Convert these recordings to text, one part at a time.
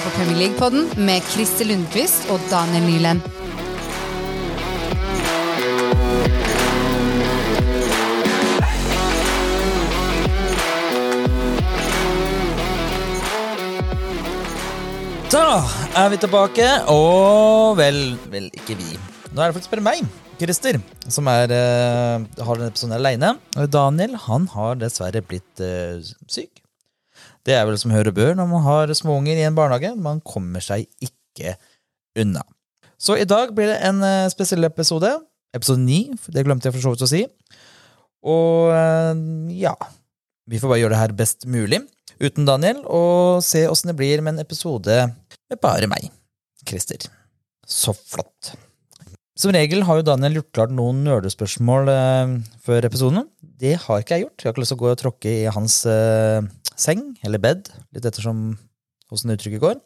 hører på Premier League-podden med Christer Lundqvist og Daniel Nyland. Da er vi tilbake, og vel, vel ikke vi. Nå er det faktisk bare meg, Christer, som er, uh, har denne episoden aleine. Daniel han har dessverre blitt uh, syk. Det er vel som hører bør når man har småunger i en barnehage. Man kommer seg ikke unna. Så i dag blir det en eh, spesiell episode. Episode ni, det glemte jeg for så vidt å si. Og eh, ja Vi får bare gjøre det her best mulig uten Daniel, og se åssen det blir med en episode med bare meg, Christer. Så flott. Som regel har jo Daniel gjort klart noen nerdespørsmål eh, før episoden. Det har ikke jeg gjort. Jeg har ikke lyst til å gå og tråkke i hans eh, seng, eller bed, litt ettersom åssen uttrykket går.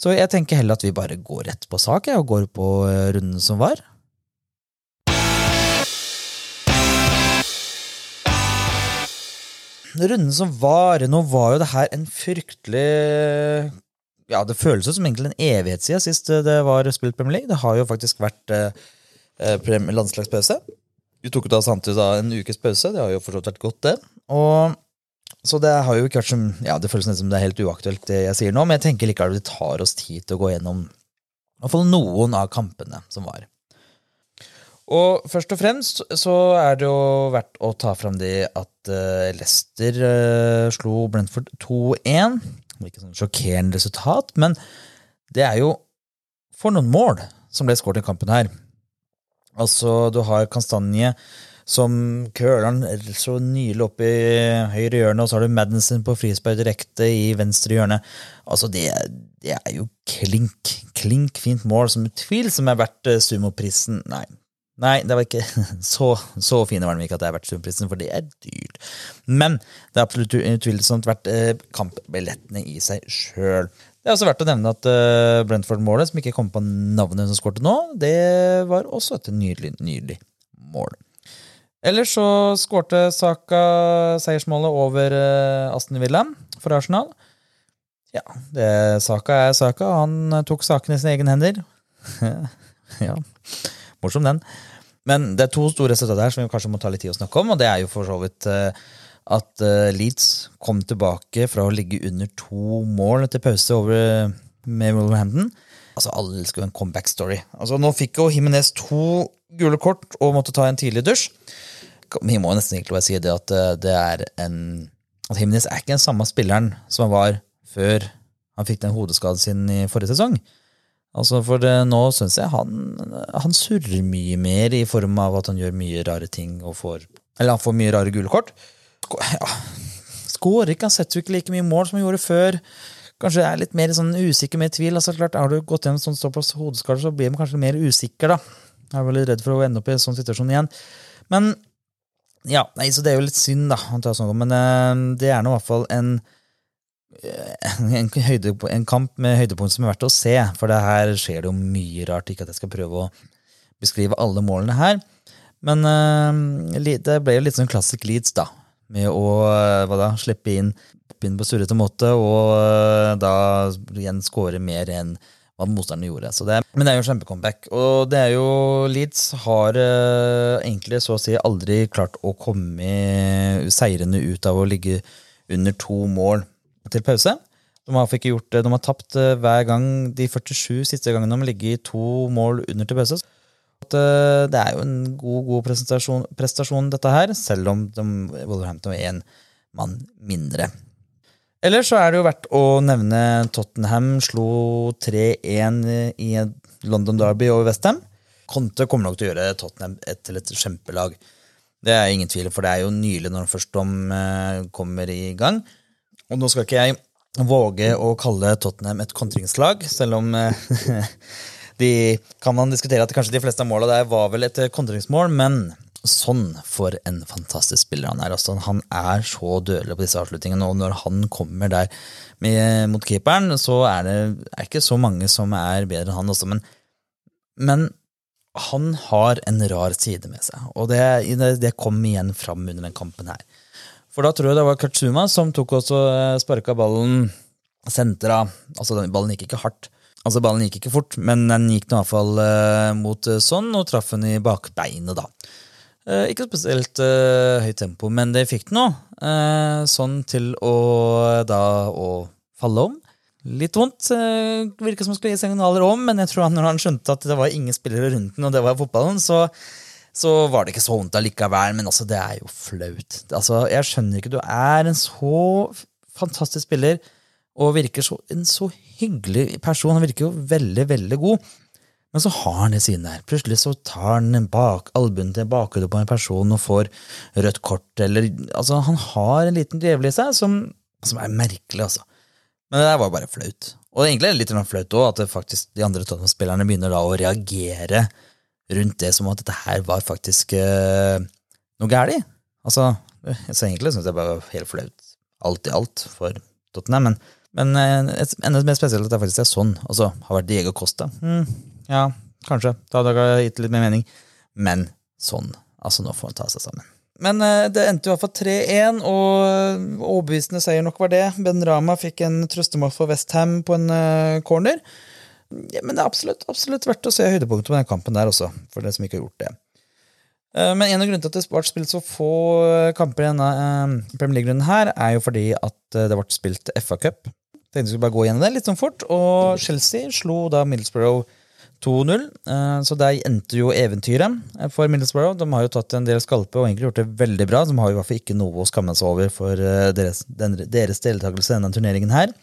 Så jeg tenker heller at vi bare går rett på sak, og går på eh, runden som var. Runden som var, nå var jo det her en fryktelig ja, det føles jo som egentlig en evighet siden sist det var spilt Premier League. Det har jo faktisk vært eh, landslagspause. Vi tok jo da samtidig da en ukes pause. Det har jo forstått vært godt, det. Og, så det har jo ikke vært som Ja, det føles som det er helt uaktuelt, det jeg sier nå, men jeg tenker likevel det tar oss tid til å gå gjennom i hvert fall noen av kampene som var. Og først og fremst så er det jo verdt å ta fram det at eh, Leicester eh, slo Brentford 2-1. Det var Ikke sånn sjokkerende resultat, men det er jo for noen mål som ble skåret i kampen her. Altså, du har Kastanje som køler den så nylig opp i høyre hjørne, og så har du Madison på frispark direkte i venstre hjørne. Altså, det, det er jo klink, klink fint mål, som utvilsomt er verdt eh, sumoprisen. Nei, Nei, det var ikke så, så fine var de ikke at det er verdt sumoprisen, for det er dyrt. Men det er absolutt utvilsomt verdt eh, kampbillettene i seg sjøl. Det er også verdt å nevne at eh, Brentford-målet, som ikke kom på navnet som skåret nå, det var også et nydelig, nydelig mål. Ellers så skårte Saka seiersmålet over eh, Aston Villa for Arsenal. Ja, det, Saka er Saka. Han eh, tok saken i sine egne hender. ja, morsom den. Men det er to store resultater som vi kanskje må ta litt tid å snakke om, og det er jo for så vidt eh, at Leeds kom tilbake fra å ligge under to mål etter pause over med Wolverhampton. Altså, Alle elsker jo en comeback-story. Altså, Nå fikk jo Himinez to gule kort og måtte ta en tidlig dusj. Vi må nesten egentlig bare si det at eh, det er en At Himnes er ikke den samme spilleren som han var før han fikk den hodeskaden sin i forrige sesong. Altså For det, nå syns jeg han, han surrer mye mer i form av at han gjør mye rare ting og får Eller han får mye rare gule kort. Ja, Skårer ikke, han setter ikke like mye mål som han gjorde før. Kanskje er litt mer sånn usikker med tvil. altså klart Har du gått gjennom sånn såpass hodeskade, så blir man kanskje mer usikker, da. Jeg er veldig redd for å ende opp i en sånn situasjon igjen. Men ja, nei, så det er jo litt synd, da. å ta sånn, Men uh, det er nå i hvert fall en en, høyde, en kamp med høydepunkt som er verdt å se, for det her skjer det jo mye rart. Ikke at jeg skal prøve å beskrive alle målene her, men uh, det ble jo litt sånn classic Leeds, da. Med å eh, da, slippe inn, inn på surrete måte, og uh, da igjen score mer enn hva motstanderne gjorde. Det, men det er jo en kjempecomeback. Og det er jo Leeds har eh, egentlig så å si aldri klart å komme seirende ut av å ligge under to mål til pause. De har, gjort. De har tapt eh, hver gang de 47 siste gangene de har ligget i to mål under til pause. Eh, Det er jo en god, god prestasjon, prestasjon, dette her, selv om de, Wolverhampton er én mann mindre. Ellers så er det jo verdt å nevne Tottenham slo 3-1 i London Derby over Westham. Conte kommer nok til å gjøre Tottenham til et kjempelag. Det er ingen tvil, for det er jo nylig når først eh, kommer i gang. Og nå skal ikke jeg våge å kalle Tottenham et kontringslag, selv om eh, de kan man diskutere at kanskje de fleste av måla der var vel et kontringsmål, men sånn for en fantastisk spiller han er. Altså, han er så dødelig på disse avslutningene, og når han kommer der med, mot keeperen, så er det er ikke så mange som er bedre enn han også, men, men han har en rar side med seg, og det, det, kom igjen fram under den kampen her. For da tror jeg det var Katsuma som tok også sparka ballen sentra. Altså, den ballen gikk ikke hardt. Altså, ballen gikk ikke fort, men den gikk i hvert fall eh, mot eh, sånn, og traff henne i bakbeinet, da. Eh, ikke spesielt eh, høyt tempo, men det fikk den nå. Eh, sånn til å da å falle om. Litt vondt. Eh, virka som han skulle gi signaler om, men jeg tror han, når han skjønte at det var ingen spillere rundt den, og det var fotballen, så, så var det ikke så vondt allikevel. Men altså, det er jo flaut. Altså, jeg skjønner ikke, du er en så fantastisk spiller og virker så, en så hyggelig person. Han virker jo veldig, veldig god. Men så har han det siden der. Plutselig så tar han bak, albuen til bakhodet på en person og får rødt kort, eller Altså, han har en liten djevel i seg som, som er merkelig, altså. Men det der var bare flaut. Og egentlig er det litt flaut òg, at faktisk de andre Tottenham-spillerne begynner da å reagere rundt det som at dette her var faktisk uh, noe galt. Altså, så egentlig syns jeg bare var helt flaut, alt i alt, for Tottenham. Men, men et- enda mer spesielt at det faktisk er sånn. Altså, har vært Diego Costa. Hmm, ja, kanskje. Da hadde det gitt litt mer mening. Men sånn. Altså, nå får han ta seg sammen. Men eh, det endte i hvert fall 3-1, og eh, overbevisende seier nok var det. Ben Rama fikk en trøstemål for Westham på en eh, corner. Ja, men det er absolutt, absolutt verdt å se høydepunktet på den kampen der også, for dere som ikke har gjort det. Men en av grunnene til at det ble spilt så få kamper i denne Premier League-runden her, er jo fordi at det ble spilt FA-cup. Tenkte vi skulle bare gå gjennom det litt sånn fort, og Chelsea slo da Middlesbrough 2-0. eh, Så der endte jo eventyret eh, for Middlesbrough. De har jo tatt en del skalpe og egentlig gjort det veldig bra. De har i hvert fall ikke noe å skamme seg over for eh, deres, den, deres deltakelse i denne turneringen her.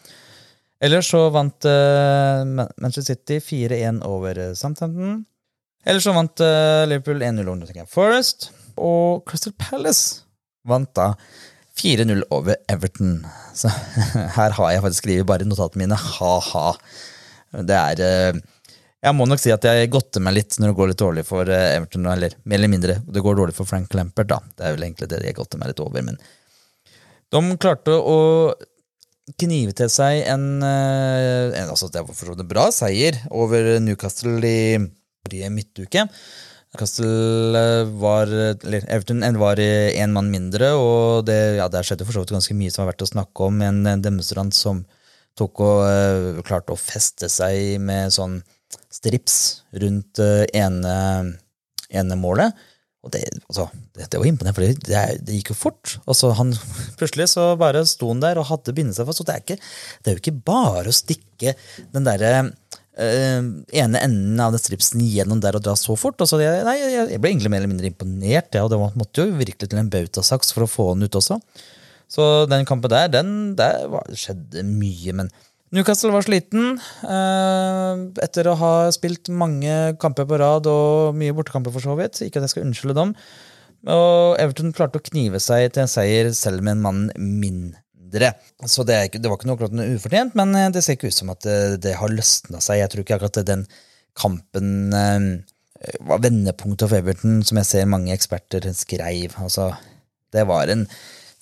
Ellers så vant uh, Manchester City 4-1 over Southampton. Ellers så vant uh, Liverpool 1-0 over Nottingham Forest. Og Crystal Palace vant da 4-0 over Everton. Så her har jeg faktisk skrevet bare notatene mine ha-ha. Det er eh, Jeg må nok si at jeg godter meg litt når det går litt dårlig for eh, Everton, eller mer eller mindre. Det går dårlig for Frank Lampert, da. Det er vel egentlig det jeg godter meg litt over. Men de klarte å knive til seg en, eh, en altså Det var for så vidt bra seier over Newcastle i forrige midtuke. Newcastle eh, var Eller Everton var én mann mindre, og det, ja, der skjedde for så vidt ganske mye som var verdt å snakke om. En demonstrant som tok og klarte å feste seg med sånn strips rundt eh, ene, ene målet. Og det, altså, det, det var imponerende, for det, det, gikk jo fort. Og så han, plutselig så bare sto han der og hadde bindet seg fast. Og det er, ikke, det er jo ikke bare å stikke den derre øh, ene enden av den stripsen gjennom der og dra så fort. Altså, jeg, nei, jeg, ble egentlig mer eller mindre imponert, ja, og det måtte jo virkelig til en bautasaks for å få den ut også. Så den kampen der, den, der var, skjedde mye, men Newcastle var sliten eh, etter å ha spilt mange kamper på rad og mye bortekamper, for så vidt. Ikke at jeg skal unnskylde dem. Og Everton klarte å knive seg til en seier selv med en mann mindre. Så det, ikke, det var ikke noe klart ufortjent, men eh, det ser ikke ut som at det, det har løsna seg. Jeg tror ikke akkurat den kampen eh, var vendepunktet for Everton, som jeg ser mange eksperter skreiv. Altså, det var en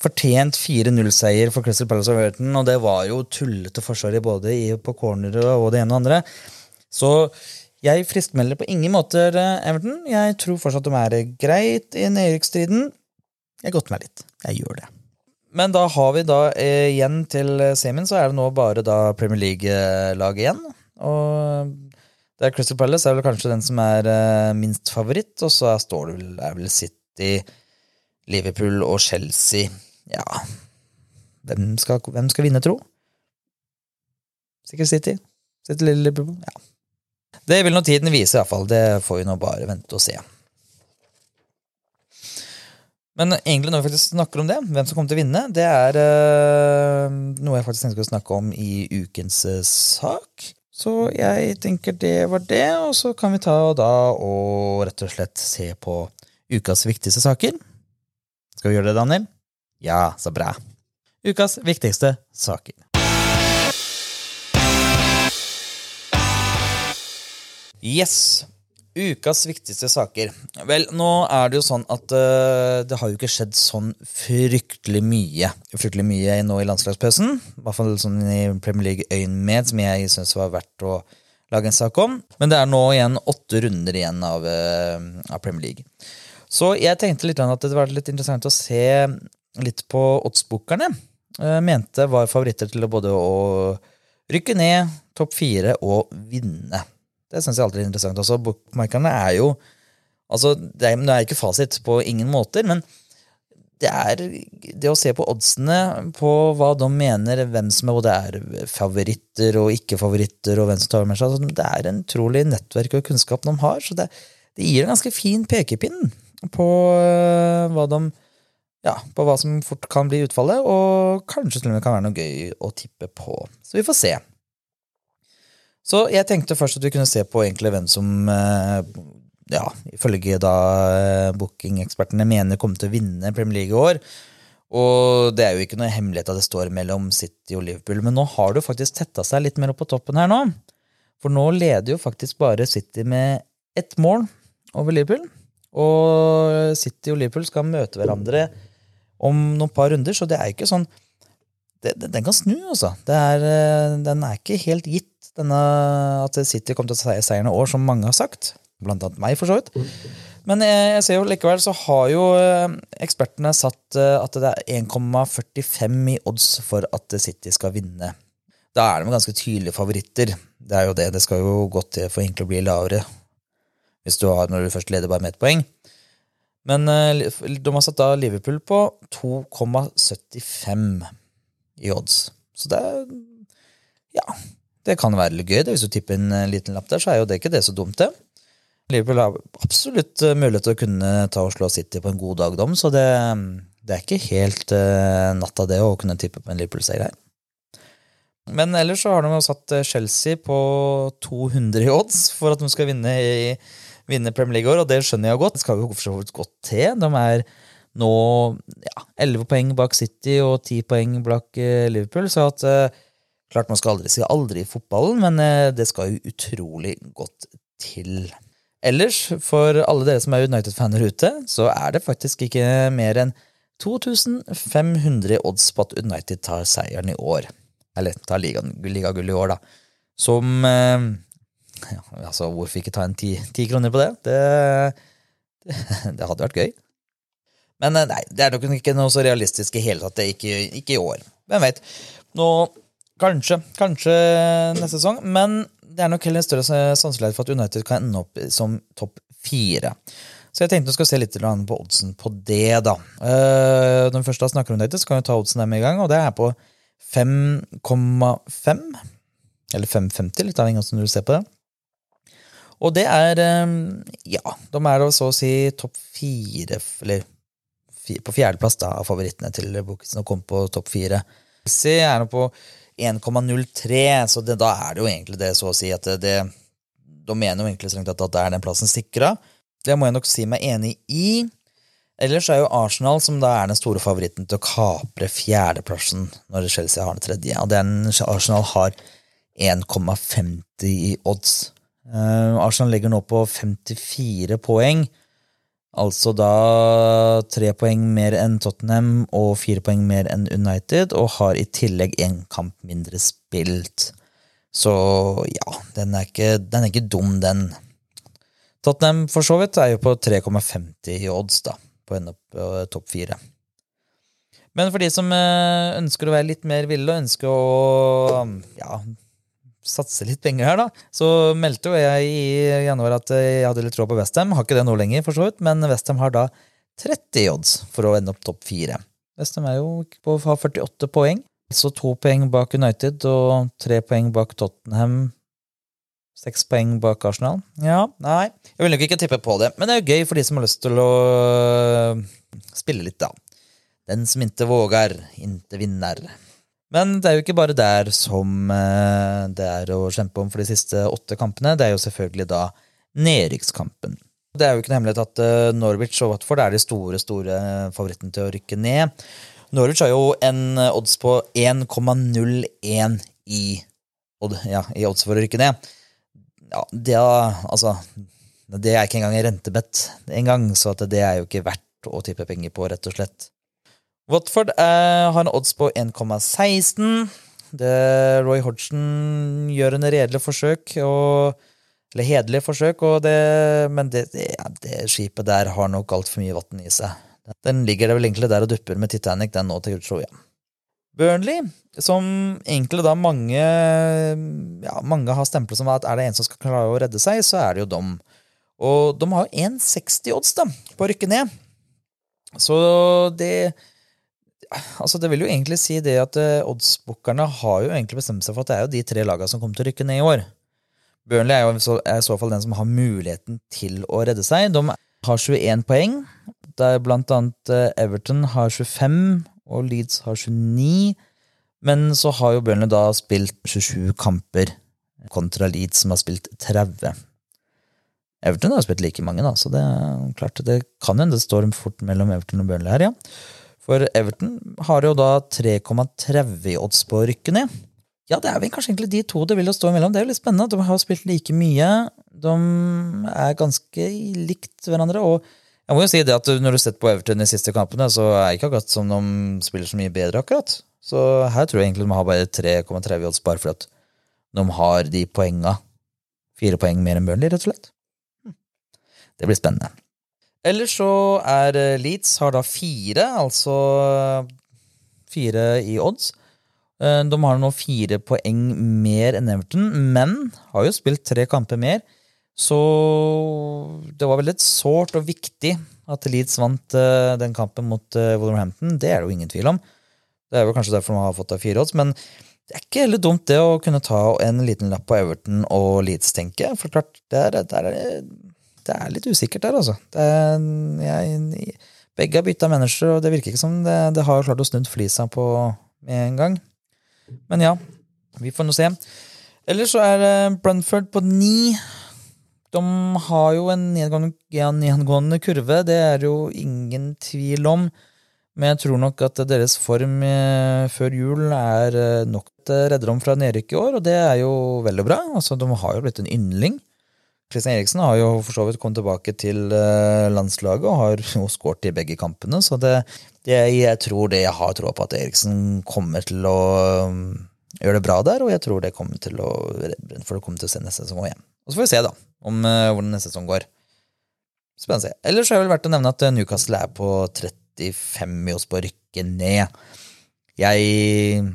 fortjent 4-0-seier for Crystal Palace og Everton, og det var jo tullete forsvar både på cornere og det ene og andre. Så jeg friskmelder på ingen måter eh, Everton. Jeg tror fortsatt de er greit i nedrykksstriden. Jeg godter meg litt. Jeg gjør det. Men da har vi da eh, igjen til semien, så er det nå bare da Premier League-laget igjen. Og det er Crystal Palace er vel kanskje den som er eh, minst favoritt, og så er, står det vel City, Liverpool og Chelsea. Ja Hvem skal, hvem skal vinne, tro? Sikkert City. City Liverpool. Ja. Det vil nå tiden vise, iallfall. Det får vi nå bare vente og se. Men egentlig når vi faktisk snakker om det, hvem som kommer til å vinne, det er øh, noe jeg faktisk tenkte å snakke om i ukens eh, sak. Så jeg tenker det var det, og så kan vi ta da og rett og slett se på ukas viktigste saker. Skal vi gjøre det, Daniel? Ja, så bra. Ukas viktigste saker. Yes. Ukas viktigste saker. Vel, nå er det jo sånn at uh, det har jo ikke skjedd sånn fryktelig mye Fryktelig mye nå i landslagspausen. I hvert fall sånn i Premier League-øyemed, som jeg syns var verdt å lage en sak om. Men det er nå igjen åtte runder igjen av, uh, av Premier League. Så jeg tenkte litt at det var litt interessant å se litt på oddsbookerne. eh, mente var favoritter til både å rykke ned, topp fire og vinne. Det syns jeg alltid er interessant. også. Bookmarkerne er jo altså, det, er, ikke fasit på ingen måter, men det er det å se på oddsene på hva de mener, hvem som er, både er favoritter og ikke-favoritter, og hvem som tar med seg altså, Det er en utrolig nettverk og kunnskap de har, så det, det gir en ganske fin pekepinn på uh, hva de ja, på hva som fort kan bli utfallet, og kanskje til og med kan være noe gøy å tippe på. Så vi får se. Så jeg tenkte først at vi kunne se på egentlig hvem som uh, ja, ifølge da eh, bookingekspertene mener kommer til å vinne Premier League i år. Og det er jo ikke noe hemmelighet at det står mellom City og Liverpool, men nå har det jo faktisk tetta seg litt mer opp på toppen her nå. For nå leder jo faktisk bare City med ett mål over Liverpool. Og City og Liverpool skal møte hverandre om noen par runder, så det er ikke sånn det, Den kan snu, altså. Eh, den er ikke helt gitt, denne, at City kommer til å ta seieren i år, som mange har sagt blant annet meg, for så vidt. Men jeg ser jo likevel så har jo eh, ekspertene satt eh, at det er 1,45 i odds for at City skal vinne. Da er de ganske tydelige favoritter. Det er jo det. Det skal jo godt til for egentlig å bli lavere hvis du har, når du først leder bare med ett poeng. Men eh, de har satt da Liverpool på 2,75 i odds. Så det Ja, det kan være litt gøy. Det. Hvis du tipper en liten lapp der, så er jo det ikke det så dumt, det. Liverpool har absolutt eh, mulighet til å kunne ta og slå City på en god dag, dom, så det, det, er ikke helt uh, natta, det, å kunne tippe på en Liverpool-seier her. Men ellers så har de satt eh, Chelsea på 200 i odds for at de skal vinne, i, vinne Premier League i år, og det skjønner jeg godt. Det skal jo for så vidt godt til. De er nå ja, 11 poeng bak City og 10 poeng bak Liverpool, så at eh, Klart man skal aldri si aldri i fotballen, men eh, det skal jo utrolig godt til. Ellers, for alle dere som er United-faner ute, så er det faktisk ikke mer enn 2500 odds på at United tar seieren i år. Eller tar ligagull liga i år, da. Som eh, ja, Altså, hvorfor ikke ta en ti, ti kroner på det? det? det? hadde vært gøy. Men eh, nei, det er nok ikke noe så realistisk i hele tatt. Ikke, ikke i år. Hvem veit. Nå Kanskje, kanskje neste sesong. Men det er nok heller en større sannsynlighet for at United kan ende opp som topp fire. Så jeg tenkte vi skal se litt på oddsen på det, da. når den første da snakker om United, så kan vi ta oddsen der med i gang, og det er på 5,5. Eller 5,50, litt avhengig av hvordan du ser på det. Og det er eh, Ja, de er da så å si topp fire, eller på fjerdeplass da, av favorittene til Bukisen å komme på topp fire. Se er nå på 1,03, så det, da er det jo egentlig det, så å si, at det, Da mener jo egentlig strengt at det er den plassen sikra. Det må jeg nok si meg enig i. Ellers er jo Arsenal som da er den store favoritten til å kapre fjerdeplassen når Chelsea har den tredje. Og den Arsenal har 1,50 i odds. Uh, Arsenal legger nå på 54 poeng. Altså da tre poeng mer enn Tottenham og fire poeng mer enn United, og har i tillegg én kamp mindre spilt. Så ja, den er, ikke, den er ikke dum, den. Tottenham for så vidt er jo på 3,50 i odds, da, på en opp uh, topp fire. Men for de som uh, ønsker å være litt mer ville og ønsker å ja, satse litt penger her, da, så meldte jo jeg i januar at jeg hadde litt råd på Westham. Har ikke det nå lenger, for så vidt, men Westham har da 30 odds for å ende opp topp fire. Westham er jo på å 48 poeng, så to poeng bak United og tre poeng bak Tottenham. Seks poeng bak Arsenal. Ja, nei, jeg vil nok ikke tippe på det, men det er jo gøy for de som har lyst til å spille litt, da. Den som inte vågar, inte vinner. Men det er jo ikke bare der som eh, det er å kjempe om for de siste åtte kampene. Det er jo selvfølgelig da nedrykkskampen. Det er jo ikke noe hemmelighet at eh, Norwich og Watford er de store store favorittene til å rykke ned. Norwich har jo en eh, odds på 1,01 i, ja, i odds for å rykke ned. Ja, det, altså, det er ikke engang rentebett engang, så det er jo ikke verdt å tippe penger på, rett og slett. Watford eh, har en odds på 1,16. Roy Hodgson gjør en redelig forsøk, og, eller hederlig forsøk, det, men det, det, ja, det, skipet der har nok altfor mye vann i seg. Den ligger det vel egentlig der og dupper med Titanic, den nå, til tror igjen. Burnley, som egentlig da mange ja, mange har stemplet som at er det en som skal klare å redde seg, så er det jo dem. Og de har jo 1,60 odds da, på å rykke ned. Så det Altså, det vil jo egentlig si det at uh, oddsbookerne har jo egentlig bestemt seg for at det er jo de tre lagene som kommer til å rykke ned i år. Burnley er jo så, er i så fall den som har muligheten til å redde seg. De har 21 poeng, der blant annet uh, Everton har 25, og Leeds har 29. Men så har jo Burnley da spilt 27 kamper kontra Leeds, som har spilt 30. Everton har spilt like mange, da, så det er klart det kan hende det står fort mellom Everton og Burnley her, ja. For Everton har jo da 3,30 odds på å rykke ned. Ja, det er vel kanskje egentlig de to det vil stå imellom. Det er jo litt spennende. De har spilt like mye. De er ganske likt hverandre. Og jeg må jo si det at når du har sett på Everton de siste kampene, så er det ikke akkurat som de spiller så mye bedre, akkurat. Så her tror jeg egentlig de har bare 3,30 odds bare fordi at de har de poenga. Fire poeng mer enn Burnley, rett og slett. Det blir spennende. Ellers så er eh, Leeds har da fire, altså fire i odds. Eh, de har nå fire poeng mer enn Everton, men har jo spilt tre kamper mer. Så det var veldig sårt og viktig at Leeds vant eh, den kampen mot Wolverhampton. Det er det jo ingen tvil om. Det er jo kanskje derfor de har fått av fire odds, men det er ikke heller dumt det å kunne ta en liten lapp på Everton og Leeds, tenker jeg. For klart, det er, det det er litt usikkert der, altså. Er, jeg, begge har bytta mennesker, og det virker ikke som det, det har klart å snu flisa på med en gang. Men ja, vi får nå se. Ellers så er det Brunford på ni. De har jo en nedgående, nedgående kurve, det er jo ingen tvil om. Men jeg tror nok at deres form eh, før jul er eh, nok til redder dem fra nedrykk i år, og det er jo veldig bra. Altså, De har jo blitt en yndling. Kristian Eriksen har jo for så vidt kommet tilbake til eh, landslaget og har jo skåret i begge kampene, så det, det, jeg tror det jeg har troa på at Eriksen kommer til å um, gjøre det bra der, og jeg tror det kommer til å for det kommer til å se neste sesong igjen. Og så får vi se, da, om uh, hvordan neste sesong går. Spennende å se. Ellers er det vel verdt å nevne at Newcastle er på 35 i oss på å rykke ned. Jeg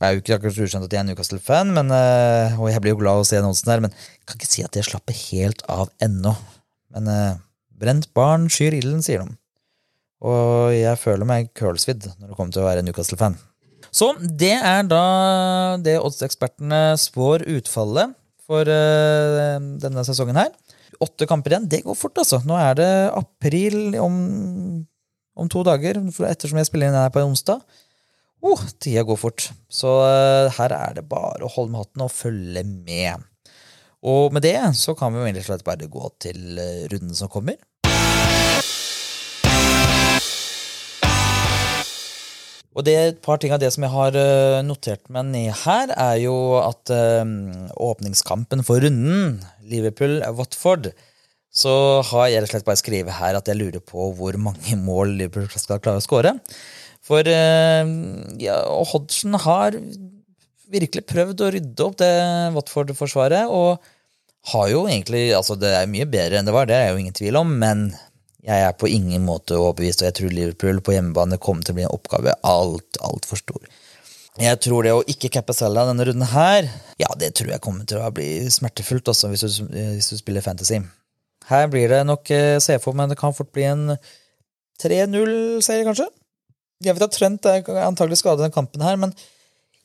jeg er jo ikke akkurat ukjent at jeg er Newcastle-fan, eh, og jeg blir jo glad å se annonsen her, men jeg kan ikke si at jeg slapper helt av ennå. Men uh, brent barn skyr ilden, sier de. Og jeg føler meg curlsvidd når det kommer til å være Newcastle-fan. Så det er da det oddsekspertene spår utfallet for uh, denne sesongen her. Åtte kamper igjen. Det går fort, altså. Nå er det april om, om to dager, ettersom jeg spiller inn her på en onsdag. Oh, tida går fort. Så uh, her er det bare å holde med hatten og følge med. Og med det så kan vi jo slett bare gå til uh, runden som kommer. Og det et par ting av det som jeg har uh, notert meg ned her, er jo at åpningskampen for runden, Liverpool-Watford, så har jeg rett og slett bare skrevet her at jeg lurer på hvor mange mål Liverpool skal klare å skåre. For eh, ja, Hodgson har virkelig prøvd å rydde opp det Watford-forsvaret, og har jo egentlig Altså, det er mye bedre enn det var, det er jo ingen tvil om, men jeg er på ingen måte overbevist, og jeg tror Liverpool på hjemmebane kommer til å bli en oppgave alt, altfor stor. Jeg tror det å ikke cappe Salah denne runden her, ja, det tror jeg kommer til å bli smertefullt også hvis du, hvis du spiller Fantasy. Her blir det nok eh, CFO, men det kan fort bli en 3-0-seier, kanskje? Jeg vet at Trent er antagelig skadet i denne kampen, her, men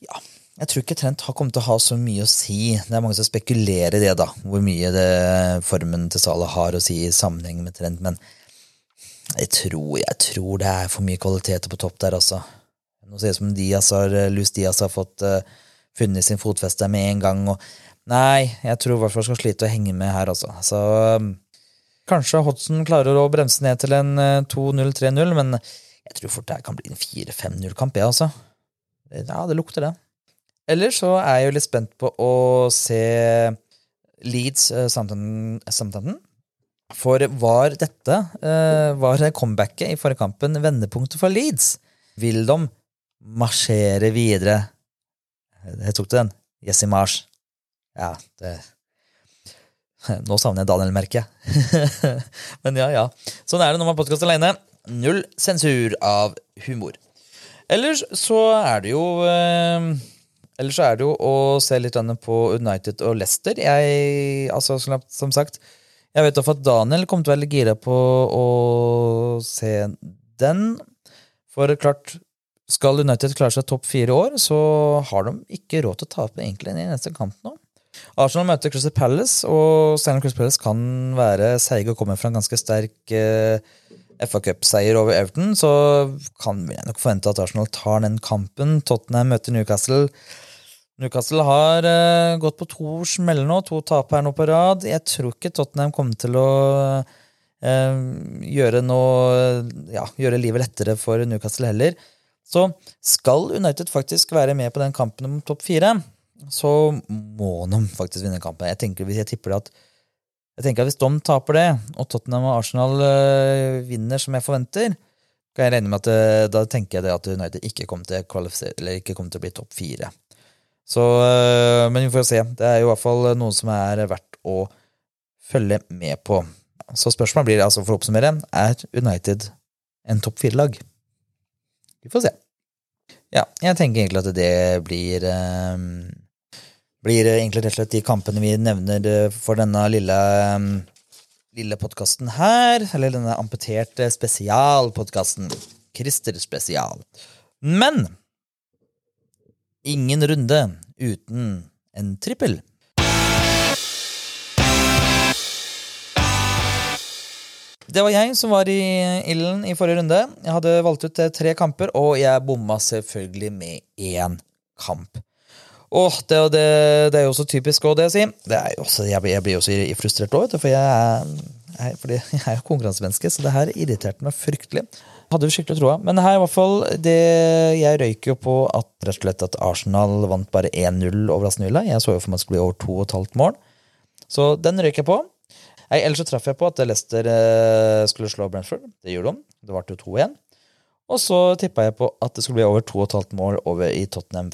ja, jeg tror ikke Trent har kommet til å ha så mye å si. Det er mange som spekulerer i det, da, hvor mye det, formen til Salah har å si i sammenheng med Trent. Men jeg tror, jeg tror det er for mye kvaliteter på topp der, altså. Nå ser det ut som Diaz har, Luz Diaz har fått uh, funnet sin fotfeste med en gang. Og, nei, jeg tror i hvert fall skal slite å henge med her, altså. Så um, kanskje Hodgson klarer å bremse ned til en uh, 2-0-3-0, men jeg tror fort det kan bli en 4-5-0-kamp, jeg, altså. Ja, det lukter det. Ellers så er jeg jo litt spent på å se Leeds uh, Southampton. For var dette, uh, var comebacket i forrige kampen vendepunktet for Leeds? Vil de marsjere videre? Jeg tok den. den? i mars. Ja, det Nå savner jeg Daniel, merker. Men ja, ja. Sånn er det når man har podkast alene null sensur av humor. Ellers så er det jo eh, Ellers er det jo å se litt på United og Leicester. Jeg, altså som sagt, jeg vet at Daniel kommer til å være gira på å se den. For klart, skal United klare seg topp fire år, så har de ikke råd til å tape egentlig i neste kamp nå. Arsenal møter Crystal Palace, og Stanley Crystal Palace kan være seige og komme fra en ganske sterk eh, FA Cup-seier over Everton, så kan vi nok forvente at Arsenal tar den kampen. Tottenham møter Newcastle. Newcastle har uh, gått på to smeller nå, to tap her nå på rad. Jeg tror ikke Tottenham kommer til å uh, gjøre noe Ja, gjøre livet lettere for Newcastle heller. Så skal United faktisk være med på den kampen om topp fire, så må de faktisk vinne kampen. Jeg tenker, hvis jeg tipper det at jeg tenker at Hvis de taper det, og Tottenham og Arsenal uh, vinner som jeg forventer, kan jeg regne med at da tenker jeg det at United ikke kommer til, ikke til å bli topp fire. Så, øh, men vi får se. Det er jo i hvert fall noe som er verdt å følge med på. Så spørsmålet blir, altså for å oppsummere, er United en topp fire-lag? Vi får se. Ja, jeg tenker egentlig at det blir um, blir egentlig rett og slett de kampene vi nevner eh, for denne lille, um, lille podkasten her. Eller denne amputerte spesialpodkasten. Christer spesial. Men Ingen runde uten en trippel. Det var jeg som var i ilden i forrige runde. Jeg hadde valgt ut eh, tre kamper, og jeg bomma selvfølgelig med én kamp. Åh, det, det, det, er jo så typisk òg, det å si. Det også, jeg, jeg blir også frustrert òg, for jeg er, fordi jeg er konkurransemenneske, så det her irriterte meg fryktelig. Hadde jo skikkelig troa. Men her i hvert fall, det, jeg røyker jo på at rett og slett at Arsenal vant bare 1-0 over Aston Villa. Jeg så jo for meg at det skulle bli over 2,5 mål. Så den røyker jeg på. Jeg, ellers så traff jeg på at Leicester eh, skulle slå Brentford. Det gjorde de. Det varte jo 2-1. Og så tippa jeg på at det skulle bli over 2,5 mål over i Tottenham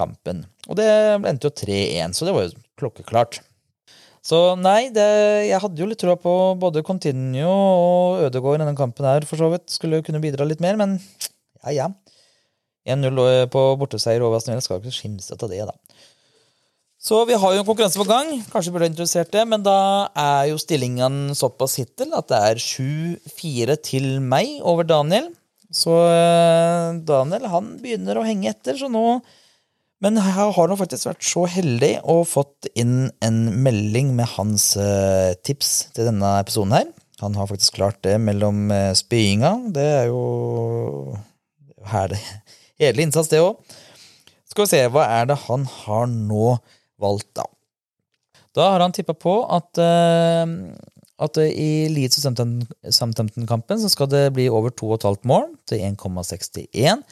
Westham-kampen. Og det endte jo 3-1, så det var jo klokkeklart. Så nei, det, jeg hadde jo litt troa på både Continuo og Ødegaard i denne kampen her, for så vidt. Skulle kunne bidra litt mer, men ja, ja. 1-0 på borteseier over Aston Skal ikke skimse av det, da. Så vi har jo en konkurranse på gang. Kanskje burde interessert det, men da er jo stillingen såpass hittil at det er 7-4 til meg over Daniel. Så eh, Daniel han begynner å henge etter, så nå men her har han faktisk vært så heldig og fått inn en melding med hans uh, tips til denne episoden her. Han har faktisk klart det mellom uh, spyinga. Det er jo herlig. Hederlig innsats, det òg. Skal vi se, hva er det han har nå valgt, da? Da har han tippa på at, uh, at i Leeds og Southampton-kampen så skal det bli over 2,5 mål til 1,61.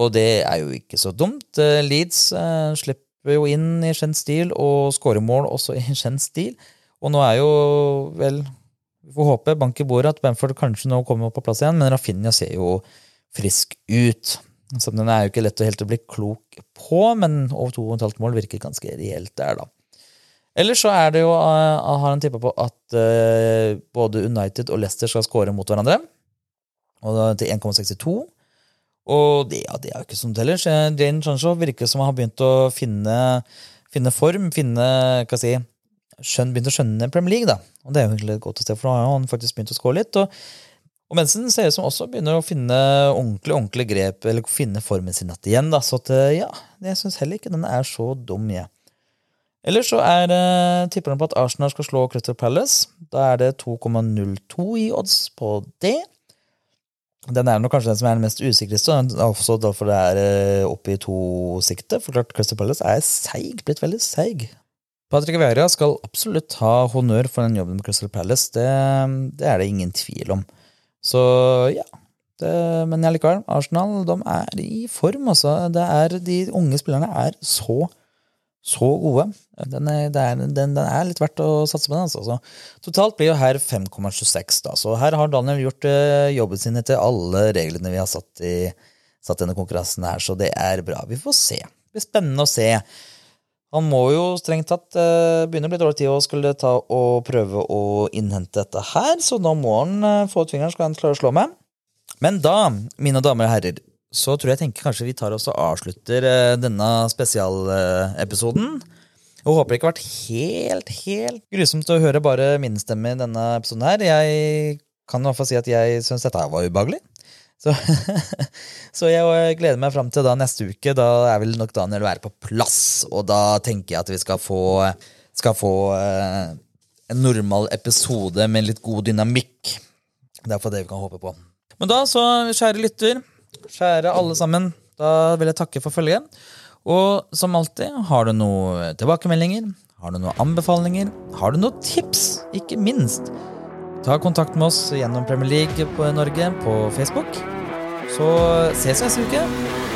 Og det er jo ikke så dumt. Eh, Leeds eh, slipper jo inn i kjent stil og skårer mål også i kjent stil. Og nå er jo vel Vi får håpe, bank i bordet, at Bamford kanskje nå kommer opp på plass igjen, men Rafinha ser jo frisk ut. Så den er jo ikke lett å helt bli klok på, men over 2,5 mål virker ganske reelt der, da. Ellers så er det jo, uh, har han tippa på at både United og Leicester skal skåre mot hverandre. Og til 1,62. Og det, ja, det er jo ikke sånn heller. Jane Chancho virker som han har begynt å finne, finne form, finne hva si, skjøn, begynt å skjønne Premier League. da. Og Det er jo egentlig et godt sted, for nå har han faktisk begynt å score litt. Og, og Mensen ser ut som også begynner å finne ordentlig ordentlig grep, eller finne formen sin igjen. da, Så at, ja, jeg syns heller ikke den er så dum, jeg. Ellers så er, eh, tipper han på at Arsenal skal slå Crystal Palace. Da er det 2,02 i odds på det. Den er nok kanskje den som er den mest usikreste, også derfor det er eh, oppe i to-sikte. For klart, Crystal Palace er seig, blitt veldig seig. Patrick Vieira skal absolutt ha honnør for den jobben med Crystal Palace. Det, det er det ingen tvil om. Så ja. Det, men likevel, Arsenal de er i form, altså. De unge spillerne er så så gode. Den er, den, den er, litt verdt å satse på. den. Altså. Totalt blir jo her 5,26. da. Så her har Daniel gjort uh, jobben sin etter alle reglene vi har satt i satt denne konkurransen her, så det er bra. Vi får se. Det blir spennende å se. Han må jo strengt tatt uh, begynne å bli dårlig tid og skulle ta og prøve å innhente dette her, så nå må han uh, få ut fingeren, skal han klare å slå meg. Men da, mine damer og herrer, så tror jeg tenker kanskje vi tar oss og avslutter eh, denne spesialepisoden. Jeg håper det ikke har vært helt, helt grusomt å høre bare min stemme i denne episoden her. Jeg kan i hvert fall si at jeg syns dette var ubehagelig. Så, så jeg gleder meg fram til da neste uke. Da er vel nok Daniel være på plass. Og da tenker jeg at vi skal få, skal få eh, en normal episode med litt god dynamikk. Det er for det vi kan håpe på. Men da, så kjære lytter, kjære alle sammen, da vil jeg takke for følget. Og som alltid, har du noen tilbakemeldinger, har du noen anbefalinger, har du noen tips, ikke minst, ta kontakt med oss gjennom Premier League på Norge på Facebook. Så ses vi neste uke.